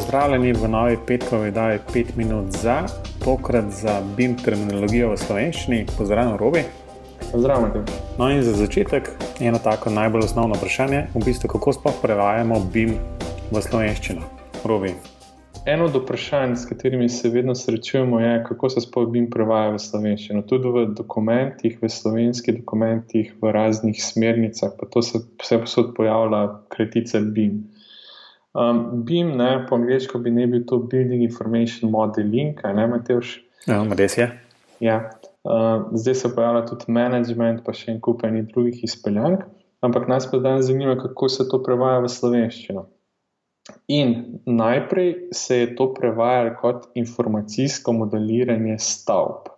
Pozdravljeni v novi petkovi oddaji 5 minut za, tokrat za BIM terminologijo v slovenščini. Pozdravljen, Robi. Pozdravljen. No in za začetek eno tako najbolj osnovno vprašanje, v bistvu kako sploh prevajamo BIM v slovenščino. Robi. Eno od vprašanj, s katerimi se vedno srečujemo, je, kako se sploh BIM prevaja v slovenščino. Tudi v dokumentih, v slovenskih dokumentih, v raznih smernicah, pa to se vse posod pojavlja kratice BIM. Um, BIM, ne, po angliško bi ne bil to Building Information Modeling, kaj ne, Mateoš? Ja, res je. Ja. Uh, zdaj se pojavlja tudi management, pa še en kup enih drugih izpeljank, ampak nas pa danes zanima, kako se to prevaja v slovenščino. In najprej se je to prevajalo kot informacijsko modeliranje stavb.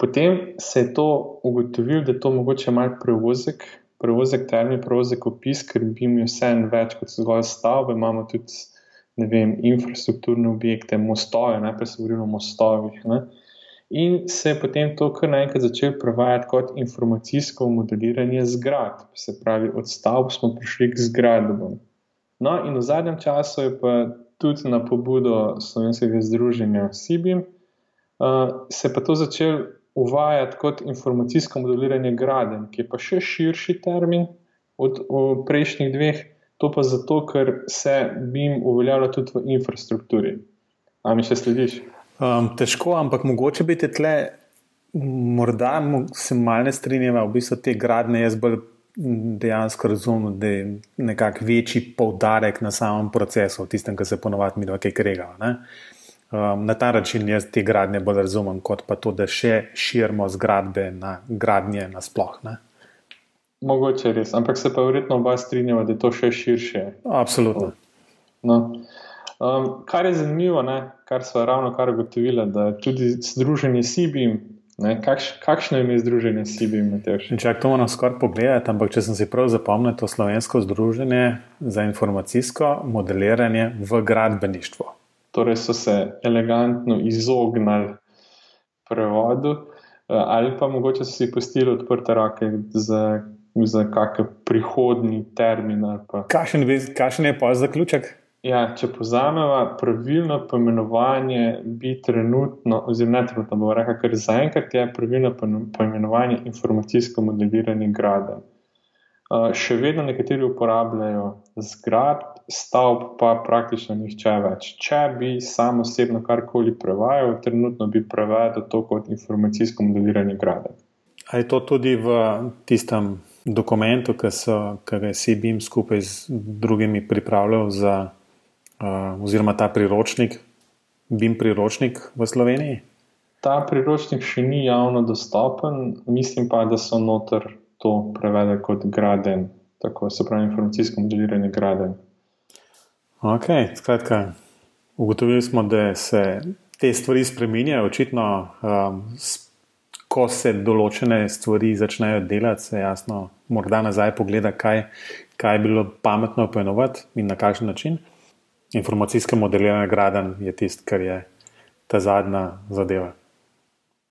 Potem se je to ugotovil, da je to mogoče malo prevozek, prevozek termin, prevozek opis, ker bi imel vse en več kot zgolj stavbe. Imamo tudi vem, infrastrukturne objekte, mostove, najprej se govorimo o mostovih. Ne? In se je potem to kar naenkrat začelo prevajati kot informacijsko modeliranje zgrad. Se pravi, od stavb smo prišli k zgradbam. No, in v zadnjem času je pa tudi na pobudo slovenskega združenja Sibim, uh, se je pa to začelo uvajati kot informacijsko modeliranje graden, ki je pa še širši termin od, prejšnjih dveh, to pa zato, ker se BIM uveljavlja tudi v infrastrukturi. A mi še slediš? Um, težko, ampak mogoče bi te tle, morda se malo ne strinjava, v bistvu te gradne jaz bolj dejansko razumem, da je nekako večji poudarek na samem procesu, tistem, kar se ponovadi mi nekaj kregava. Um, na ta način jaz te gradnje bolj razumem, kot pa to, da še širimo zgradbe na gradnje nasplošno. Mogoče res, ampak se pa verjetno oba strinjava, da je to še širše. Absolutno. No. Um, kar je zanimivo, ne, kar smo ravno kar ugotovili, da je tudi združenje Sibim. Kakš, kakšno je ime združenja Sibim? Če to moram skoraj pogledati, ampak če sem si prav zapomnil, to slovensko združenje za informacijsko modeliranje v gradbeništvu torej so se elegantno izognili prevodu, eh, ali pa mogoče so si pustili odprte roke za, za kakšen prihodni termin. Kakšen je pa zaključek? Ja, če pozamemo, pravilno poimenovanje bi trenutno, oziroma ne trenutno, bomo rekli, ker zaenkrat je pravilno poimenovanje informacijsko modeliranje grada. Uh, še vedno nekateri uporabljajo zgrad, stavb pa praktično nihče več. Če bi sam osebno karkoli prevajal, trenutno bi prevedel to kot informacijsko modeliranje grada. Ali je to tudi v tistem dokumentu, ki, so, ki ga je CBIM skupaj z drugimi pripravljal za, uh, oziroma ta priročnik, BIM priročnik v Sloveniji? Ta priročnik še ni javno dostopen, mislim pa, da so noter to prevedli kot graden, tako se pravi informacijsko modeliranje graden. Ok, skratka, ugotovili smo, da se te stvari spremenjajo. Očitno, um, ko se določene stvari začnejo delati, se jasno, morda nazaj pogleda, kaj, kaj je bilo pametno poenovati in na kakšen način. Informacijsko modeliranje graden je tisto, kar je ta zadnja zadeva.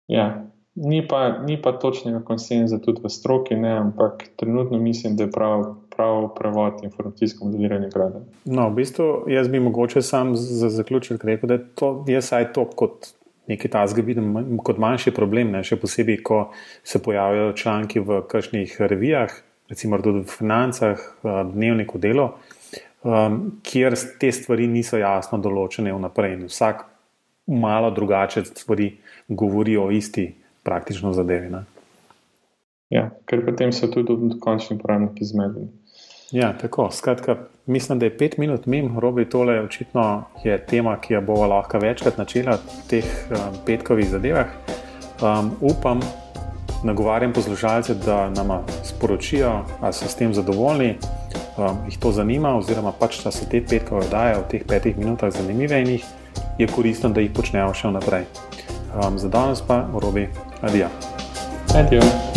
Ja, ni pa, ni pa točnega konsenza tudi v stroki, ne, ampak trenutno mislim, da je prav prav prevod informacijsko modeliranje grada. No, v bistvu jaz bi mogoče sam za zaključek rekel, da je to vsaj to kot nekaj tasga vidim kot manjši problem, ne? še posebej, ko se pojavljajo članki v kakšnih revijah, recimo tudi v financah, dnevniku delo, um, kjer te stvari niso jasno določene vnaprej in vsak malo drugače stvari govori o isti praktično zadevi. Ne? Ja, ker potem so tudi končni uporabniki zmedeni. Ja, tako. Skratka, mislim, da je pet minut mim, robi tole, očitno je tema, ki jo bomo lahko večkrat načela v teh um, petkovih zadevah. Um, upam, nagovarjam poslušalce, da nam sporočijo, ali so s tem zadovoljni, um, jih to zanima, oziroma pač, da se te petkove oddaje v teh petih minutah zanimive in jih je koristno, da jih počnejo še naprej. Um, za danes pa, robi, adijo. Adijo.